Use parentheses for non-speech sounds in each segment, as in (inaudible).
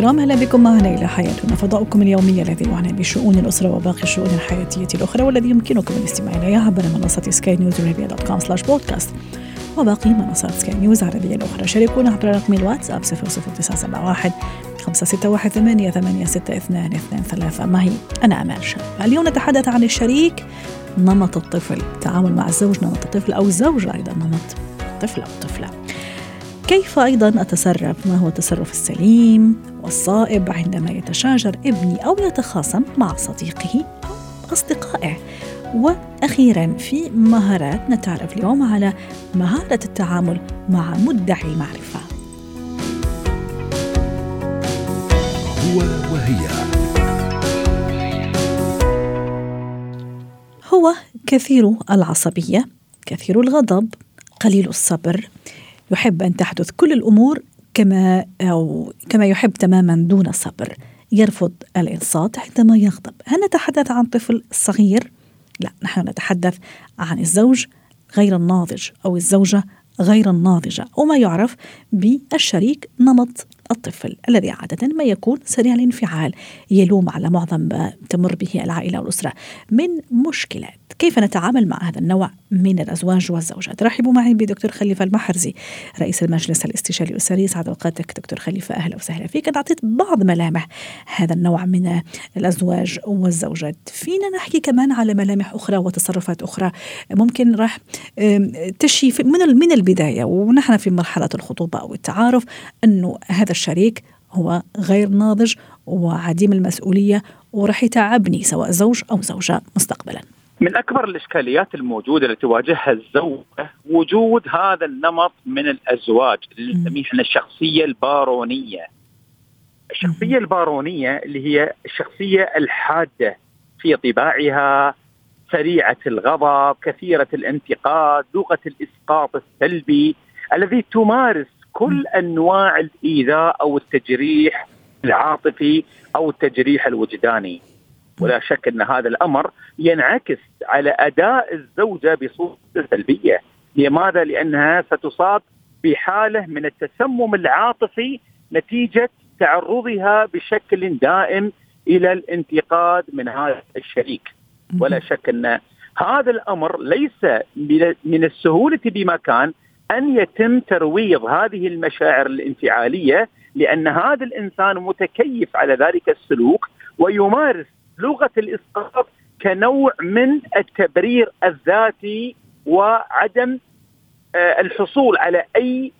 الكرام أهلا بكم معنا إلى حياتنا. فضاؤكم اليومي الذي يعنى بشؤون الأسرة وباقي الشؤون الحياتية الأخرى والذي يمكنكم الاستماع اليه عبر منصة سكاي نيوز عربيه dot com slash podcast وباقي منصات سكاي نيوز عربية الأخرى. شاركونا عبر رقم الواتساب 00971 561 88 62 23 معي أنا آمال شاب اليوم نتحدث عن الشريك نمط الطفل. التعامل مع الزوج نمط الطفل أو الزوجة أيضا نمط الطفل أو الطفلة. كيف أيضا أتصرف؟ ما هو التصرف السليم والصائب عندما يتشاجر ابني أو يتخاصم مع صديقه أو أصدقائه؟ وأخيرا في مهارات نتعرف اليوم على مهارة التعامل مع مدعي المعرفه هو وهي. هو كثير العصبية كثير الغضب قليل الصبر يحب أن تحدث كل الأمور كما أو كما يحب تماما دون صبر. يرفض الإنصات عندما يغضب. هل نتحدث عن طفل صغير؟ لا نحن نتحدث عن الزوج غير الناضج أو الزوجة غير الناضجة. أو ما يعرف بالشريك نمط الطفل الذي عادة ما يكون سريع الانفعال يلوم على معظم ما تمر به العائلة والأسرة. من مشكلات كيف نتعامل مع هذا النوع من الأزواج والزوجات؟ رحبوا معي بدكتور خليفة المحرزي رئيس المجلس الاستشاري الأسري. سعد أوقاتك دكتور خليفة أهلا وسهلا فيك. أنت أعطيت بعض ملامح هذا النوع من الأزواج والزوجات. فينا نحكي كمان على ملامح أخرى وتصرفات أخرى. ممكن راح تشي من البداية ونحن في مرحلة الخطوبة أو التعارف أنه هذا الشريك هو غير ناضج وعديم المسؤولية وراح يتعبني سواء زوج أو زوجة مستقبلا من أكبر الإشكاليات الموجودة اللي تواجهها الزوجة وجود هذا النمط من الأزواج اللي. نسميه إحنا الشخصية البارونية. الشخصية البارونية اللي هي الشخصية الحادة في طباعها سريعة الغضب، كثيرة الانتقاد، لغة الإسقاط السلبي الذي تمارس كل أنواع الإيذاء أو التجريح العاطفي أو التجريح الوجداني. ولا شك أن هذا الأمر ينعكس على أداء الزوجة بصورة سلبية، لماذا؟ لأنها ستصاب بحالة من التسمم العاطفي نتيجة تعرضها بشكل دائم إلى الانتقاد من هذا الشريك، ولا شك أن هذا الأمر ليس من- السهولة بمكان أن يتم ترويض هذه المشاعر الانفعالية لأن هذا الإنسان متكيف على ذلك السلوك ويمارس لغة الإسقاط كنوع من التبرير الذاتي وعدم آه، الحصول على أي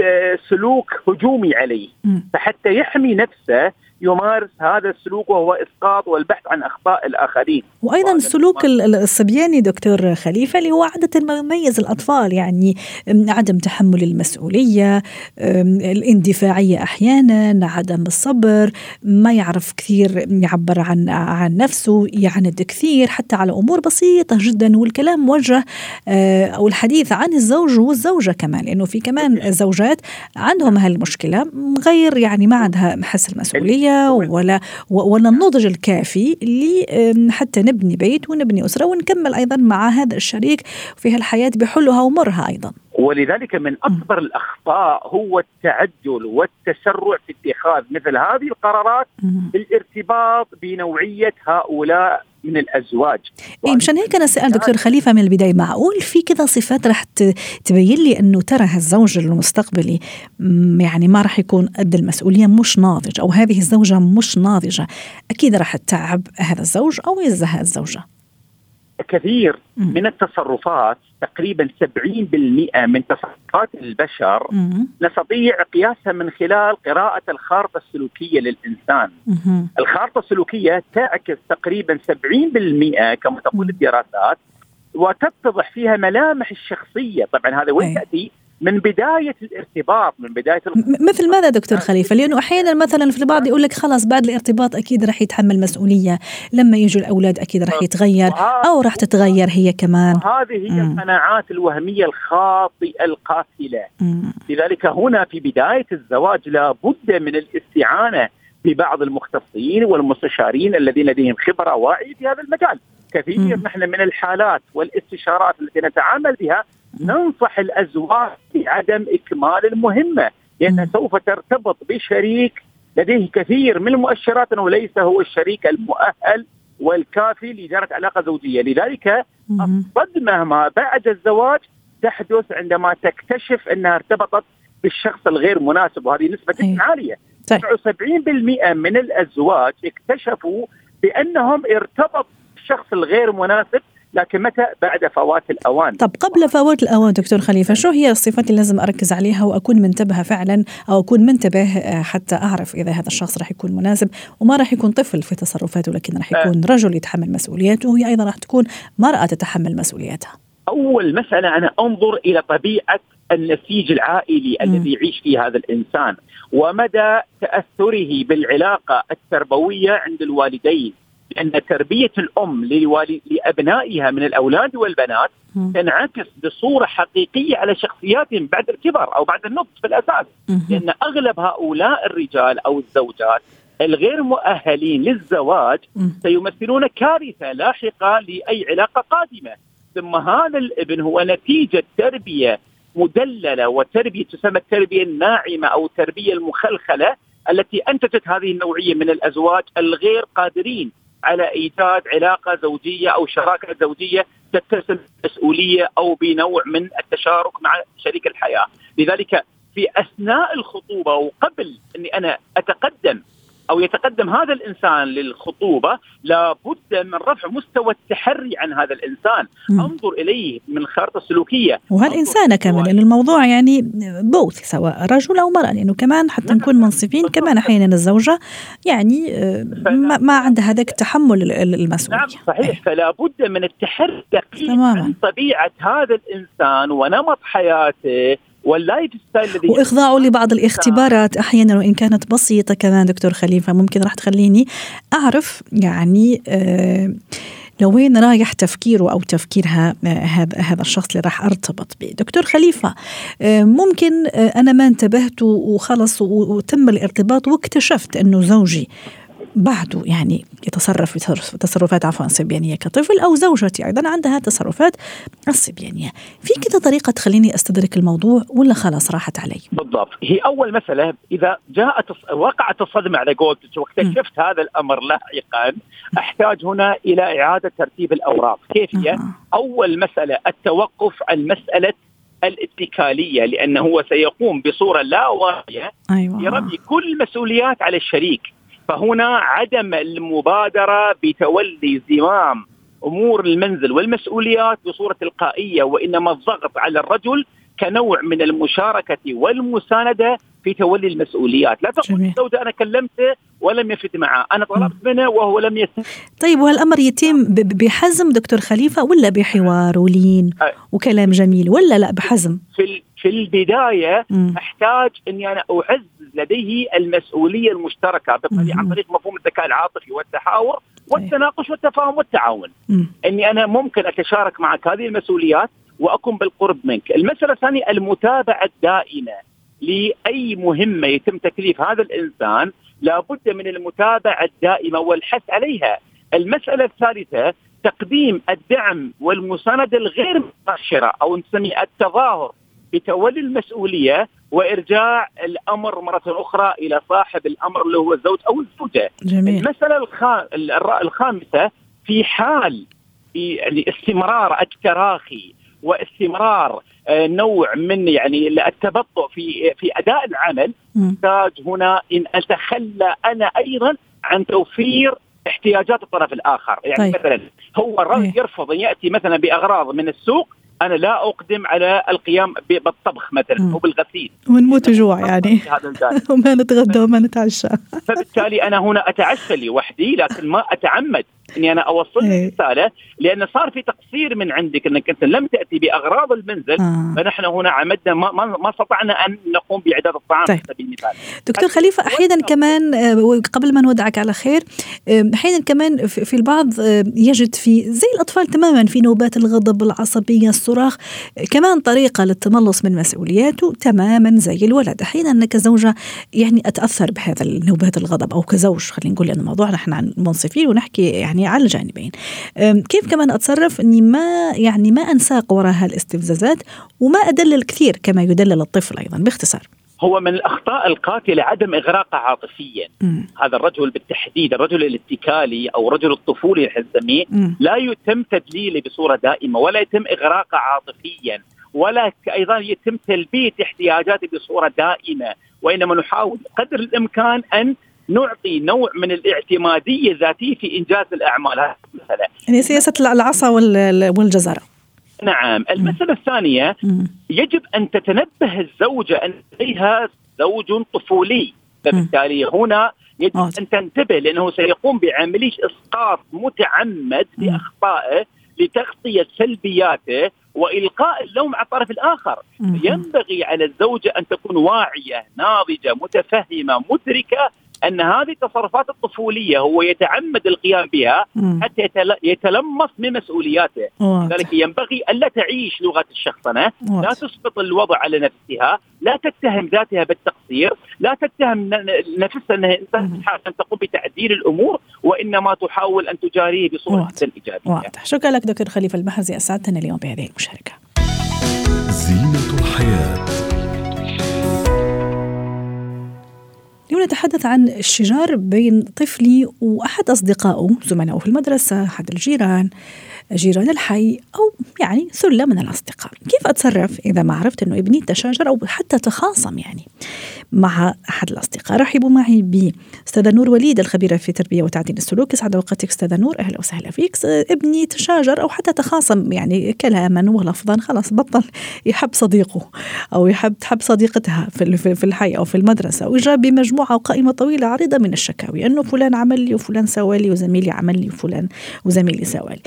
آه، سلوك هجومي عليه. فحتى يحمي نفسه يمارس هذا السلوك وهو إسقاط والبحث عن أخطاء الآخرين. وأيضا السلوك ال- ال- الصبياني دكتور خليفة اللي هو عادة ما يميز الأطفال يعني عدم تحمل المسؤولية الاندفاعية أحيانا عدم الصبر ما يعرف كثير يعبر عن عن نفسه يعند كثير حتى على أمور بسيطة جدا والكلام موجه آه، أو الحديث عن الزوج والزوجة كمان لأنه في كمان زوجات عندهم هالمشكلة غير يعني ما عندها حس المسؤولية. ولا ولا النضج الكافي اللي حتى نبني بيت ونبني أسرة ونكمل أيضا مع هذا الشريك في هالحياة بحلها ومرها أيضا. ولذلك من أكبر الأخطاء هو التعجل والتسرع في اتخاذ مثل هذه القرارات. بالارتباط بنوعية هؤلاء من الأزواج اي مشان هيك أنا سال دكتور خليفة من البداية معقول في كذا صفات رح تبين لي إنه ترى هالزوج المستقبلي يعني ما رح يكون قد المسؤولية مش ناضج أو هذه الزوجة مش ناضجة أكيد رح تتعب هذا الزوج أو يزهق الزوجة. كثير. من التصرفات تقريبا 70% من تصرفات البشر. نستطيع قياسها من خلال قراءة الخارطة السلوكية للإنسان. الخارطة السلوكية تعكس تقريبا 70% كما تقول. الدراسات وتتضح فيها ملامح الشخصية طبعا هذا وين أي. تأتي من بداية الارتباط من بداية مثل ماذا دكتور خليفة؟ لأنه أحيانا مثلا في البعض يقول لك خلاص بعد الارتباط أكيد راح يتحمل مسؤولية، لما يجوا الأولاد أكيد راح يتغير أو راح تتغير هي كمان. هذه هي. القناعات الوهمية الخاطئة القاتلة، مم. لذلك هنا في بداية الزواج لابد من الاستعانة ببعض المختصين والمستشارين الذين لديهم خبرة واعية في هذا المجال. كثير مم. نحن من الحالات والاستشارات التي نتعامل بها ننصح الأزواج بعدم إكمال المهمة لأنها. سوف ترتبط بشريك لديه كثير من المؤشرات أنه ليس هو الشريك المؤهل والكافي لإدارة علاقة زوجية، لذلك. الصدمه ما بعد الزواج تحدث عندما تكتشف أنها ارتبطت بالشخص الغير مناسب وهذه نسبة. جدا عالية. طيب. 79% من الأزواج اكتشفوا بأنهم ارتبطوا بالشخص الغير مناسب لكن متى؟ بعد فوات الأوان. طب قبل فوات الأوان دكتور خليفة شو هي الصفات اللي لازم أركز عليها وأكون منتبهة فعلا أو أكون منتبه آه، حتى أعرف إذا هذا الشخص راح يكون مناسب وما راح يكون طفل في تصرفاته لكن راح يكون رجل يتحمل مسؤولياته وهي أيضا راح تكون مرأة تتحمل مسؤوليتها. أول مسألة أنا أنظر إلى طبيعة النسيج العائلي مم. الذي يعيش فيه هذا الإنسان ومدى تأثره بالعلاقة التربوية عند الوالدين لأن تربية الأم للوالد لأبنائها من الأولاد والبنات. تنعكس بصورة حقيقية على شخصياتهم بعد الكبر أو بعد النضج في الأساس مم. لأن أغلب هؤلاء الرجال أو الزوجات الغير مؤهلين للزواج. سيمثلون كارثة لاحقة لأي علاقة قادمة ثم هذا الابن هو نتيجة تربية مدللة وتربية تسمى التربية الناعمة أو التربية المخلخلة التي أنتجت هذه النوعية من الأزواج الغير قادرين على ايجاد علاقة زوجية أو شراكة زوجية تتسم بالمسؤوليه أو بنوع من التشارك مع شريك الحياة، لذلك في أثناء الخطوبة وقبل أني أنا أتقدم أو يتقدم هذا الإنسان للخطوبة لابد من رفع مستوى التحري عن هذا الإنسان، مم. انظر إليه من الخارطه السلوكية. وهالإنسانة كمان لأن الموضوع يعني both سواء رجل أو مرأة لأنه كمان حتى نعم. نكون منصفين كمان أحيانا الزوجة يعني آه، ما, ما عندها هذاك التحمل ال- ال- المسؤولية نعم صحيح. فلا بد من التحري. عن طبيعة هذا الإنسان ونمط حياته وال lifestyle الذي وإخضاعه لبعض الاختبارات أحيانا وإن كانت بسيطة كمان دكتور خليفة ممكن راح تخليني أعرف يعني آه لوين رايح تفكيره أو تفكيرها آه، هذا هذا الشخص اللي راح أرتبط به. دكتور خليفة آه، ممكن آه، أنا ما انتبهت وخلص وتم الارتباط واكتشفت أنه زوجي بعده يعني يتصرف تصرفات عفوا صبيانية كطفل أو زوجتي أيضا عندها تصرفات الصبيانية. في كذا طريقة تخليني أستدرك الموضوع ولا خلاص راحت علي؟ بالضبط. هي أول مسألة إذا جاءت وقعت الصدمة على قولتك واكتشفت هذا الأمر لاحقا أحتاج هنا إلى إعادة ترتيب الأوراق. كيف هي؟ آه. أول مسألة التوقف عن مسألة الاتكالية لأنه هو سيقوم بصورة لا واعية أيوه. يرمي كل المسؤوليات على الشريك. فهنا عدم المبادرة بتولي زمام أمور المنزل والمسؤوليات بصورة تلقائيه وإنما الضغط على الرجل كنوع من المشاركة والمساندة في تولي المسؤوليات، لا تقول. الزوجة أنا كلمته ولم يفد معه، أنا طلبت منه وهو لم يستجب طيب وهالأمر يتم بحزم دكتور خليفة ولا بحوار ولين أي. وكلام جميل ولا لا بحزم في في البداية مم. أحتاج أني أنا أعزز لديه المسؤولية المشتركة بطريقه عن. طريق مفهوم الذكاء العاطفي والتحاور والتناقش والتفاهم والتعاون. مم. أني أنا ممكن أتشارك معك هذه المسؤوليات وأكون بالقرب منك. المسألة الثانية المتابعة الدائمة لأي مهمة يتم تكليف هذا الإنسان لابد من المتابعة الدائمة والحث عليها. المسألة الثالثة تقديم الدعم والمسانده الغير مباشرة أو نسميه التظاهر بتولي المسؤولية وإرجاع الأمر مرة أخرى إلى صاحب الأمر اللي هو الزوج أو الزوجة. جميل المسألة الخا... الر- الخامسة في حال يعني استمرار التراخي واستمرار آه، نوع من يعني التبطؤ في في أداء العمل. احتاج هنا إن أتخلى أنا أيضا عن توفير احتياجات الطرف الآخر، يعني طيب. مثلا هو إيه. يرفض إن يأتي مثلا بأغراض من السوق أنا لا أقدم على القيام بالطبخ مثلا. أو بالغسيل ونموت جوع يعني. (laughs) وما نتغدى وما نتعشى فبالتالي أنا هنا أتعشى لوحدي لكن ما أتعمد إني أنا أوصل إيه. رسالة لأن صار في تقصير من عندك إنك أنت لم تأتي بأغراض المنزل آه. فنحن هنا عمدنا ما, ما, ما استطعنا أن نقوم بإعداد الطعام طيب. على سبيل المثال دكتور خليفة أحيانا كمان آه، قبل ما نودعك على خير أحيانا كمان في البعض يجد في زي الأطفال تماما في نوبات الغضب العصبية الصراخ كمان طريقة للتملص من مسؤولياته تماما زي الولد أحيانا أنا كزوجة يعني أتأثر بهذا النوبات الغضب أو كزوج خلينا نقول لأن موضوعنا نحن عن منصفين ونحكي يعني على الجانبين. كيف كمان أتصرف أني ما يعني ما أنساق وراء هالاستفزازات وما أدلل كثير كما يدلل الطفل أيضا باختصار. هو من الأخطاء القاتلة عدم اغراقه عاطفيا. مم. هذا الرجل بالتحديد الرجل الاتكالي أو الرجل الطفولي نسميه. لا يتم تدليله بصورة دائمة ولا يتم إغراقه عاطفيا. ولا أيضا يتم تلبية احتياجاته بصورة دائمة. وإنما نحاول قدر الإمكان أن نعطي نوع من الاعتمادية الذاتيه في إنجاز الأعمال هذه المساله يعني سياسة العصا وال- والجزرة نعم المساله الثانية. يجب أن تتنبه الزوجه أن لديها زوج طفولي فبالتالي هنا يجب. أن تنتبه لأنه سيقوم بعمليه إسقاط متعمد مم. باخطائه لتغطية سلبياته وإلقاء اللوم على الطرف الآخر. ينبغي على الزوجه أن تكون واعية ناضجة متفهمة مدركة أن هذه التصرفات الطفولية هو يتعمد القيام بها. حتى يتل- يتلمس من مسؤولياته. لذلك ينبغي الا تعيش لغة الشخصنه لا. تسقط الوضع على نفسها لا تتهم ذاتها بالتقصير لا تتهم ن- نفسها أنها أن تقوم بتعديل الأمور وإنما تحاول أن تجاريه بصورة إيجابية. واضح. شكرا لك دكتور خليفة المحرزي أسعدتنا اليوم بهذه المشاركة. زينة الحياة. اليوم نتحدث عن الشجار بين طفلي وأحد أصدقائه زملائه في المدرسة أحد الجيران. جيران الحي أو يعني ثلة من الأصدقاء. كيف أتصرف إذا ما عرفت أنه ابني تشاجر أو حتى تخاصم يعني مع أحد الأصدقاء؟ رحبوا معي بأستاذة نور وليد الخبيرة في تربية وتعديل السلوك. يسعد أوقاتك أستاذة نور. أهلا وسهلا فيك. ابني تشاجر أو حتى تخاصم يعني كلاما ولفظا. خلاص بطل يحب صديقه أو يحب تحب صديقتها في ال- في في الحي أو في المدرسة. وجاء بمجموعة وقائمة طويلة عريضة من الشكاوي. أنه فلان عمل لي وفلان سوى لي وزميلي عمل لي وفلان وزميلي سوى لي.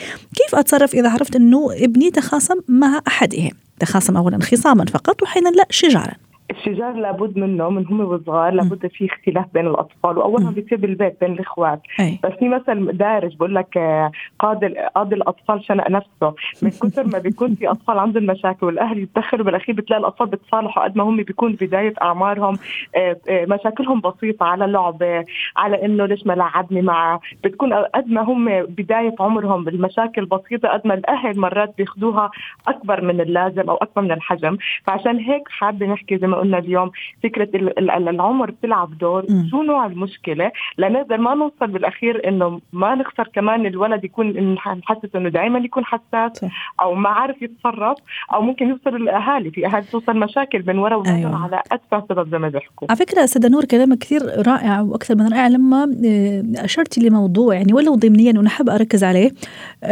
كيف أتصرف إذا عرفت أنه ابني تخاصم مع أحدهم. تخاصم أولا خصاما فقط وحينا لا شجارا. الشجار لابد منه من هم وصغار لابد في اختلاف بين الأطفال. واولها. بيصير بالبيت بين الإخوات. أي. بس في مثل دارج بقول لك آه، قاضي قاضي الأطفال شنق نفسه. من (laughs) كثر ما بيكون في أطفال عندهم مشاكل والأهل يتدخلوا بالأخير بتلاقي الأطفال بتصالحوا قد ما هم بيكون بداية أعمارهم آه، آه، مشاكلهم بسيطة على لعبه على إنه ليش ما لعبني معه بتكون قد ما هم بداية عمرهم بالمشاكل بسيطة قد ما الأهل مرات بياخذوها أكبر من اللازم أو أكبر من الحجم. فعشان هيك حابة نحكي زي ما قلنا اليوم فكرة ال- ال- العمر بتلعب دور. شو نوع المشكلة لنقدر ما نوصل بالأخير إنه ما نخسر كمان الولد يكون نحسس إنه دائما يكون حساس. أو ما عارف يتصرف أو ممكن يوصل الاهالي في أهالي توصل مشاكل بين ورا وبين أيوة. على اتفه سبب زي ما بيحكوا على فكرة أستاذة نور كلامك كثير رائع وأكثر من رائع لما آه، أشرتي لموضوع يعني ولو ضمنيا وأنا حابة أركز عليه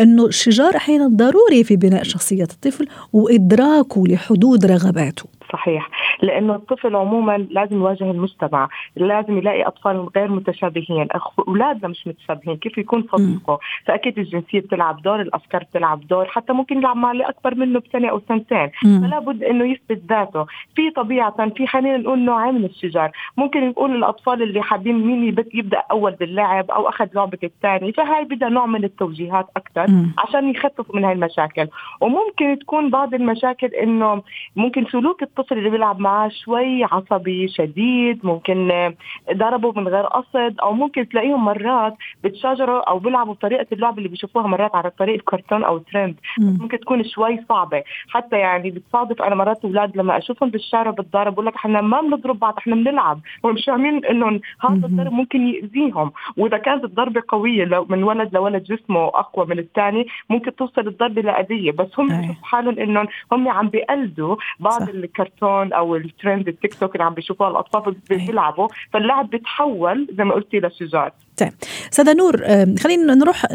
أنه الشجار أحيانا ضروري في بناء شخصية الطفل وإدراكه لحدود رغباته صحيح. لأنه الطفل عموما لازم يواجه المجتمع لازم يلاقي أطفال غير متشابهين أولادنا مش متشابهين كيف يكون صديقه؟ فأكيد الجنسية بتلعب دور الأفكار بتلعب دور حتى ممكن يلعب مع اللي أكبر منه بسنة أو سنتين. فلا بد إنه يثبت ذاته. في طبيعة في خلينا نقول نوعين من الشجار. ممكن نقول الأطفال اللي حابين مين يبدأ أول باللعب أو أخذ لعبة الثاني فهاي بدها نوع من التوجيهات أكثر. عشان يخففوا من هاي المشاكل. وممكن تكون بعض المشاكل إنه ممكن سلوك الطفل اللي بيلعب معاه شوي عصبي شديد ممكن ضربه من غير قصد أو ممكن تلاقيهم مرات بتشاجروا أو بيلعبوا بطريقة اللعب اللي بيشوفوها مرات على طريق الكرتون أو ترند مم. ممكن تكون شوي صعبة حتى يعني بتصادف أنا مرات أولاد لما أشوفهم بالشارع بتضارب بقول لك إحنا ما بنضرب بعض إحنا بنلعب ومش فاهمين انه هذا. الضرب ممكن يأذيهم وإذا كانت الضربة قوية لو من ولد لولد جسمه أقوى من الثاني ممكن توصل الضربة لأذية بس هم. بيشوفوا حالهم إنهم هم عم بيقلدوا بعض صح. الكرتون أو الترند التيك توك اللي عم بيشوفوها الاطفال. بيلعبوا فاللعب بيتحول زي ما قلتي لشجار طيب. أستاذة نور خلينا نروح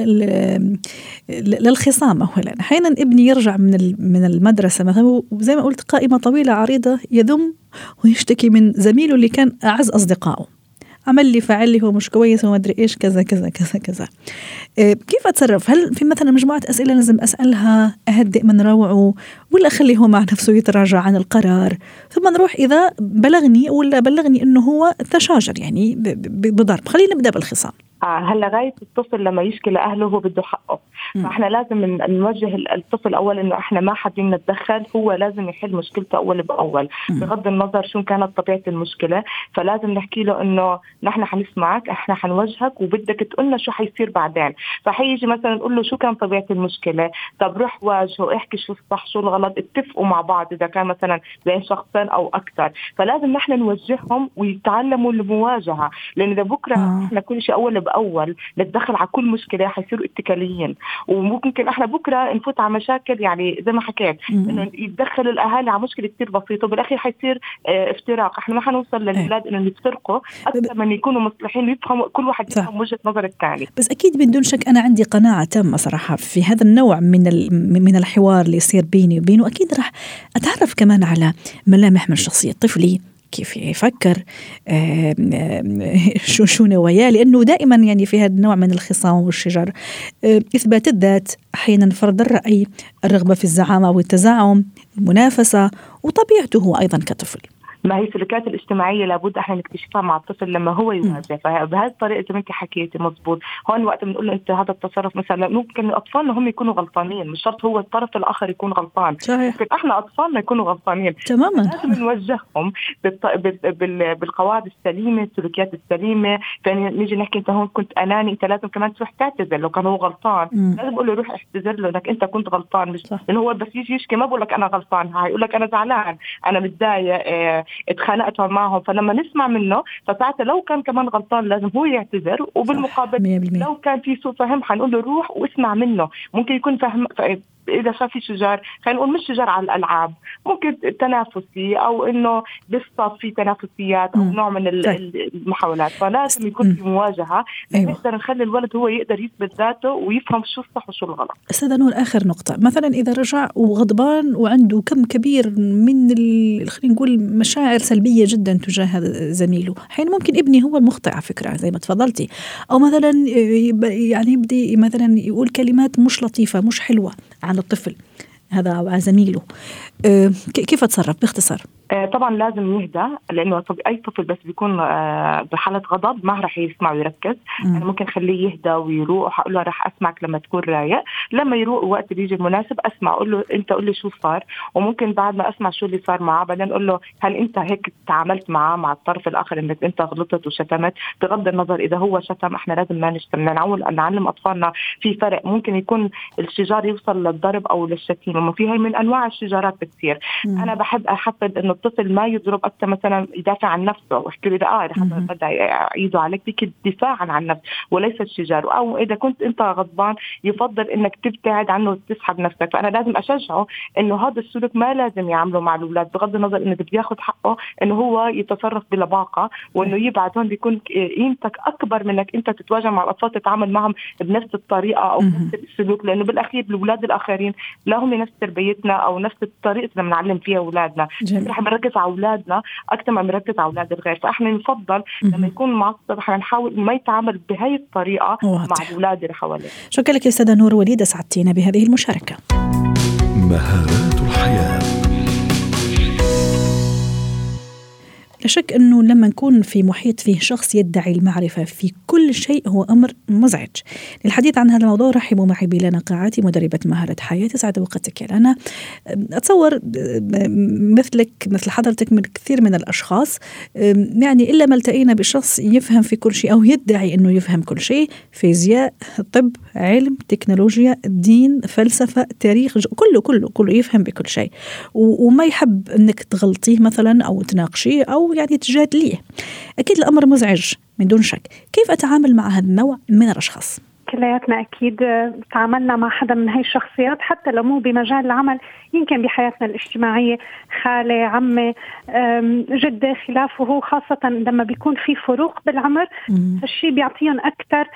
للخصام أولا. أحيانا ابني يرجع من من المدرسة مثلا وزي ما قلت قائمة طويلة عريضة يذم ويشتكي من زميله اللي كان أعز أصدقائه. عمل لي فعل لي هو مش كويس هو مدري إيش كذا كذا كذا كذا. آه، كيف أتصرف؟ هل في مثلا مجموعة أسئلة لازم أسألها أهدئ من روعه ولا أخليه هو مع نفسه يتراجع عن القرار؟ ثم نروح إذا بلغني ولا بلغني إنه هو تشاجر يعني بضرب. خلينا نبدأ بالخصام. هلا غاية الطفل لما يشكي لأهله هو بده حقه. فإحنا لازم نوجه الطفل أول إنه إحنا ما حابين نتدخل هو لازم يحل مشكلته أول بأول. بغض النظر شو كانت طبيعة المشكلة فلازم نحكي له إنه نحن حنسمعك إحنا حنوجهك وبدك تقول لنا شو حيصير بعدين. فحيجي مثلا نقول له شو كان طبيعة المشكلة؟ طب روح واجهه احكي شو الصح شو الغلط اتفقوا مع بعض إذا كان مثلا بين شخصين أو أكثر فلازم نحن نوجههم ويتعلموا المواجهة لأن إذا بكرة آه. إحنا كل شيء أول باول نتدخل على كل مشكلة حيصيروا اتكاليين. وممكن إحنا بكرة نفوت على مشاكل يعني زي ما حكيت إنه يتدخل الأهالي على مشكلة كثير بسيطة وبالأخير حيصير آه افتراق. إحنا ما حنوصل للاولاد إنه يفترقوا أكثر من يكونوا مصلحين ويفهموا كل واحد يفهم وجهة نظر الثاني. بس أكيد بدون شك أنا عندي قناعة تامة صراحة في هذا النوع من من الحوار اللي يصير بيني وبينه. أكيد راح أتعرف كمان على ملامح من شخصية طفلي. كيف يفكر شو شو نواياه لأنه دائما يعني في هذا النوع من الخصام والشجر إثبات الذات أحيانا فرض الرأي الرغبة في الزعامة والتزعم المنافسة وطبيعته هو أيضا كطفل. ما هي السلوكيات الاجتماعية لابد إحنا نكتشفها مع الطفل لما هو يواجه. فبهذه الطريقة زي ما انت حكيتي مضبوط. هون وقت بنقول له إنت هذا التصرف مثلا ممكن أطفالنا هم يكونوا غلطانين. مش شرط هو الطرف الآخر يكون غلطان. صحيح. ممكن إحنا أطفالنا يكونوا غلطانين. تماما. لازم نوجههم بالط... بال... بالقواعد السليمة السلوكيات السليمة. يعني نيجي نحكي إنت هون كنت أناني إنت لازم كمان تروح تعتذر لو كان هو غلطان. مم. لازم أقول له روح اعتذر له إنك إنت كنت غلطان. مش لأنه هو بس يجي يشكي ما بقول لك أنا غلطان. هاي يقول لك أنا زعلان أنا متضايق آه اتخانقت معهم فلما نسمع منه فساعتها لو كان كمان غلطان لازم هو يعتذر وبالمقابل لو كان في سوء فهم حنقول له روح واسمع منه. ممكن يكون فهم إذا شاف في شجار خلينا نقول مش شجار على الألعاب ممكن تنافسي أو إنه بالصف في تنافسيات أو نوع من المحاولات. فلازم يكون في مواجهة أيوة. نقدر نخلي الولد هو يقدر يثبت ذاته ويفهم شو الصح وشو الغلط. أستاذة نور آخر نقطة. مثلا إذا رجع وغضبان وعنده كم كبير من خلينا نقول مشاعر سلبية جدا تجاه زميله. حين ممكن ابني هو المخطئ على فكرة زي ما تفضلتي. أو مثلا يعني يبدي مثلا يقول كلمات مش لطيفة مش حلوة. على الطفل هذا على زميله. أه كيف أتصرف؟ باختصار. طبعا لازم يهدى لأنه أي طفل بس بيكون آه، بحالة غضب ما راح يسمع ويركز. أنا يعني ممكن خليه يهدى ويروح أقول له راح أسمعك لما تكون رايق. لما يروق وقت بيجي المناسب أسمع أقول له أنت قول لي شو صار. وممكن بعد ما أسمع شو اللي صار معاه بعدين أقول له هل أنت هيك تعاملت معاه مع الطرف الآخر إنك أنت غلطت وشتمت؟ بغض النظر إذا هو شتم إحنا لازم ما نشتم. نعول نعلم أطفالنا في فرق. ممكن يكون الشجار يوصل للضرب أو للشتيمة. في هي من أنواع الشجارات بتصير. أنا بحب احفز إنه الطفل ما يضرب أكثر مثلا يدافع عن نفسه. واحكي له آه إذا بدأ يعيدوا عليك بك دفاعا عن نفسه وليس الشجار. أو إذا كنت أنت غضبان يفضل إنك تبتعد عنه وتسحب نفسك. فأنا لازم أشجعه إنه هذا السلوك ما لازم يعمله مع الأولاد بغض النظر إنه بده ياخذ حقه إنه هو يتصرف بلباقه وإنه يبعد هون بيكون قيمتك أكبر من إنك أنت تتواجه مع الأطفال تتعامل معهم بنفس الطريقة أو بنفس السلوك. لأنه بالأخير الأولاد الآخرين لا هم نفس تربيتنا أو نفس الطريقة اللي بنعلم فيها أولادنا. رح نركز على أولادنا أكثر ما بنركز على أولاد الغير. فإحنا نفضل لما يكون معصب إحنا نحاول ما يتعامل بهي الطريقة واضح. مع الأولاد اللي حواليه. شكرا لك أستاذة نور وليد أسعدتينا بهذه المشاركة. مهارات الحياة. لا شك أنه لما نكون في محيط فيه شخص يدعي المعرفة في كل شيء هو أمر مزعج. للحديث عن هذا الموضوع رحبوا معي بيلانا قاعاتي مدربة مهارة حياة سعد وقتك يا لنا. أتصور مثلك مثل حضرتك من كثير من الأشخاص. يعني إلا ما التقينا بشخص يفهم في كل شيء أو يدعي أنه يفهم كل شيء فيزياء طب علم تكنولوجيا دين فلسفة تاريخ كله كله كله يفهم بكل شيء. وما يحب أنك تغلطيه مثلا أو تناقشيه أو يعني تجادليه أكيد الأمر مزعج من دون شك. كيف أتعامل مع هذا النوع من الأشخاص؟ كلياتنا أكيد تعاملنا مع حدا من هاي الشخصيات حتى لو مو بمجال العمل يمكن بحياتنا الاجتماعية خالة عمة جدة خلافه خاصة لما بيكون في فروق بالعمر هالشيء بيعطيهم أكثر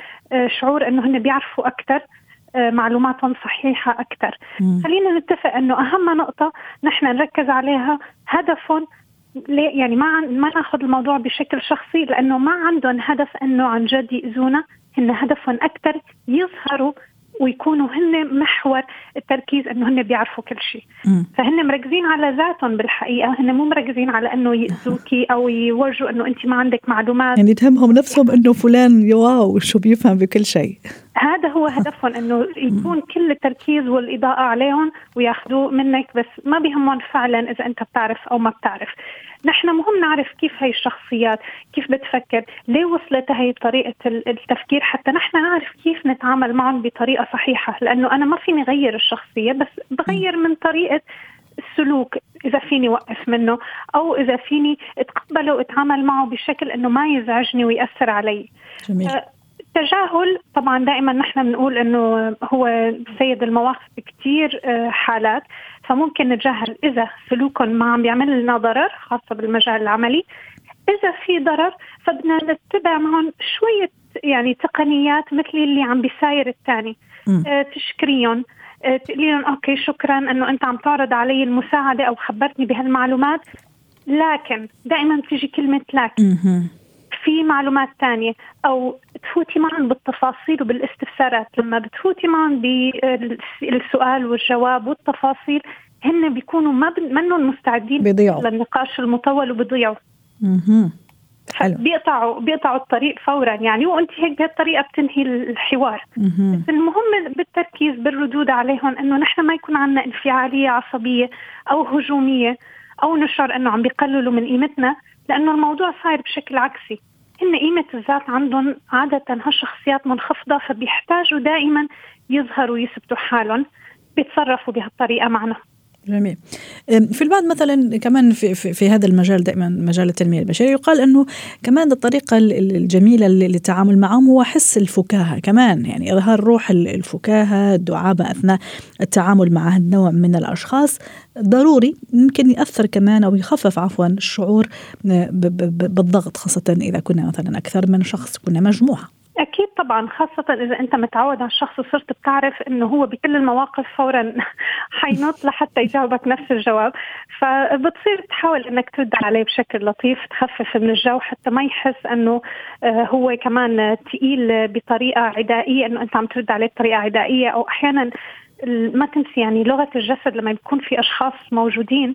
شعور إنه هن بيعرفوا أكثر معلوماتهم صحيحة أكثر خلينا نتفق أنه أهم نقطة نحن نركز عليها هدفهم ليه يعني ما ما ناخذ الموضوع بشكل شخصي لأنه ما عندهم هدف إنه عن جد يأذونا. هن هدفهم أكثر يظهروا ويكونوا هن محور التركيز إنه هن بيعرفوا كل شيء. فهن مركزين على ذاتهم بالحقيقة هن مو مركزين على إنه يأذوكي أو يورجوا إنه انت ما عندك معلومات. يعني تهمهم نفسهم إنه فلان واو شو بيفهم بكل شيء. هذا هو هدفهم إنه يكون كل التركيز والإضاءة عليهم وياخذوه منك بس ما بيهمهم فعلا إذا أنت بتعرف أو ما بتعرف. نحن مهم نعرف كيف هي الشخصيات كيف بتفكر ليه وصلت هي طريقة التفكير حتى نحن نعرف كيف نتعامل معهم بطريقة صحيحة لأنه أنا ما فيني غير الشخصية بس بغير من طريقة السلوك إذا فيني وقف منه أو إذا فيني أتقبله وأتعامل معه بشكل إنه ما يزعجني ويأثر علي جميل. التجاهل طبعا دائما نحن بنقول إنه هو سيد المواقف بكثير آه، حالات. فممكن نتجاهل إذا سلوكهم ما عم بيعمل لنا ضرر خاصة بالمجال العملي. إذا في ضرر فبدنا نتبع معهم شوية يعني تقنيات مثل اللي عم بيساير الثاني. آه تشكريهم. آه تقولي لهم أوكي شكرا إنه أنت عم تعرض علي المساعدة أو خبرتني بهالمعلومات. لكن دائما بتيجي كلمة لكن. في معلومات تانية أو تفوتي معهم بالتفاصيل وبالاستفسارات. لما بتفوتي معهم بالسؤال والجواب والتفاصيل هن بيكونوا ما منهم مستعدين بيضيعوا. للنقاش المطول وبيضيعوا. حلو. بيقطعوا بيقطعوا الطريق فورا. يعني وانت هيك بهالطريقه بتنهي الحوار. بس المهم بالتركيز بالردود عليهم إنه نحن ما يكون عندنا انفعالية عصبية أو هجومية أو نشعر إنه عم بيقللوا من قيمتنا لأنه الموضوع صاير بشكل عكسي. هن قيمة الذات عندهم عادة هالشخصيات منخفضة فبيحتاجوا دائما يظهروا ويثبتوا حالهم بيتصرفوا بهالطريقة معنا. جميل. في البعض مثلا كمان في, في, في هذا المجال دائما مجال التنمية البشرية يقال إنه كمان الطريقة الجميلة للتعامل معهم هو حس الفكاهة كمان. يعني إظهار روح الفكاهة الدعابة أثناء التعامل مع النوع من الأشخاص. ضروري ممكن يأثر كمان أو يخفف عفوا الشعور بالضغط خاصة إذا كنا مثلا أكثر من شخص كنا مجموعة. أكيد طبعا خاصة إذا أنت متعود على الشخص وصرت بتعرف إنه هو بكل المواقف فورا (laughs) حينط لحتى يجاوبك نفس الجواب. فبتصير تحاول إنك ترد عليه بشكل لطيف تخفف من الجو حتى ما يحس إنه آه، هو كمان ثقيل بطريقة عدائية إنه أنت عم ترد عليه بطريقة عدائية. أو أحيانا ما تنسي يعني لغة الجسد لما يكون في أشخاص موجودين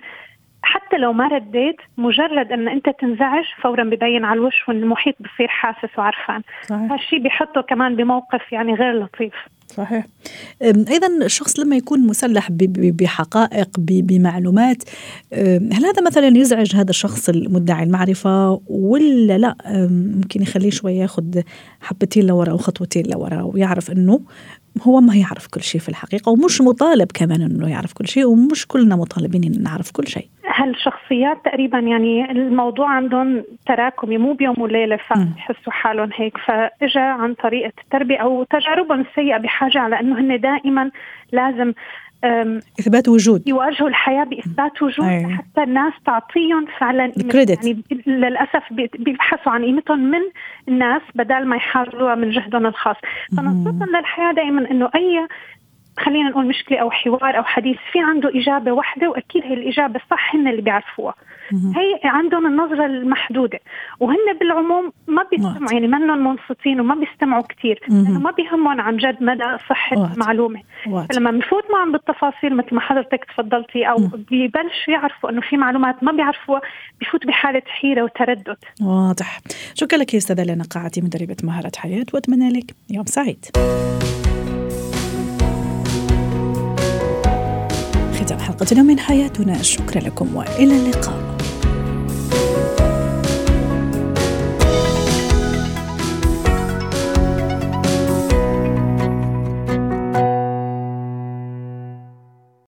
حتى لو ما رديت مجرد أن أنت تنزعج فورا ببين على الوش والمحيط بصير حاسس وعرفان. هالشيء بيحطه كمان بموقف يعني غير لطيف. صحيح. أيضا الشخص لما يكون مسلح بحقائق بمعلومات هل هذا مثلا يزعج هذا الشخص المدعي المعرفة ولا لا؟ ممكن يخليه شوي ياخذ حبتين لورا أو خطوتين لورا ويعرف إنه هو ما يعرف كل شيء في الحقيقة ومش مطالب كمان أنه يعرف كل شيء ومش كلنا مطالبين أن نعرف كل شيء. هالشخصيات تقريبا يعني الموضوع عندهم تراكمي مو بيوم وليلة فيحسوا حالهم هيك فإجا عن طريقة التربية أو تجاربهم السيئة بحاجة على أنه هن دائما لازم إثبات وجود. يواجهوا الحياة بإثبات وجود أيه. حتى الناس تعطيهم فعلا يعني للأسف بيبحثوا عن قيمتهم من الناس بدل ما يحاولوها من جهدهم الخاص. فنصيصا للحياة دائما إنه أي خلينا نقول مشكلة أو حوار أو حديث في عنده إجابة واحدة وأكيد هي الإجابة الصح هن اللي بيعرفوها. هي عندهم النظرة المحدودة وهن بالعموم ما بيستمعوا يعني منهم منصتين وما بيستمعوا كثير لأنه ما بيهمهم عن جد مدى صحة المعلومه فلما بنفوت معهم بالتفاصيل مثل ما حضرتك تفضلتي أو ببلشوا يعرفوا إنه في معلومات ما بيعرفوها بفوت بحالة حيرة وتردد. واضح. شكرا لك يا أستاذة لنا قاعتي مدربة مهارة حياة وأتمنى لك يوم سعيد. ختام حلقتنا من حياتنا. شكرا لكم وإلى اللقاء.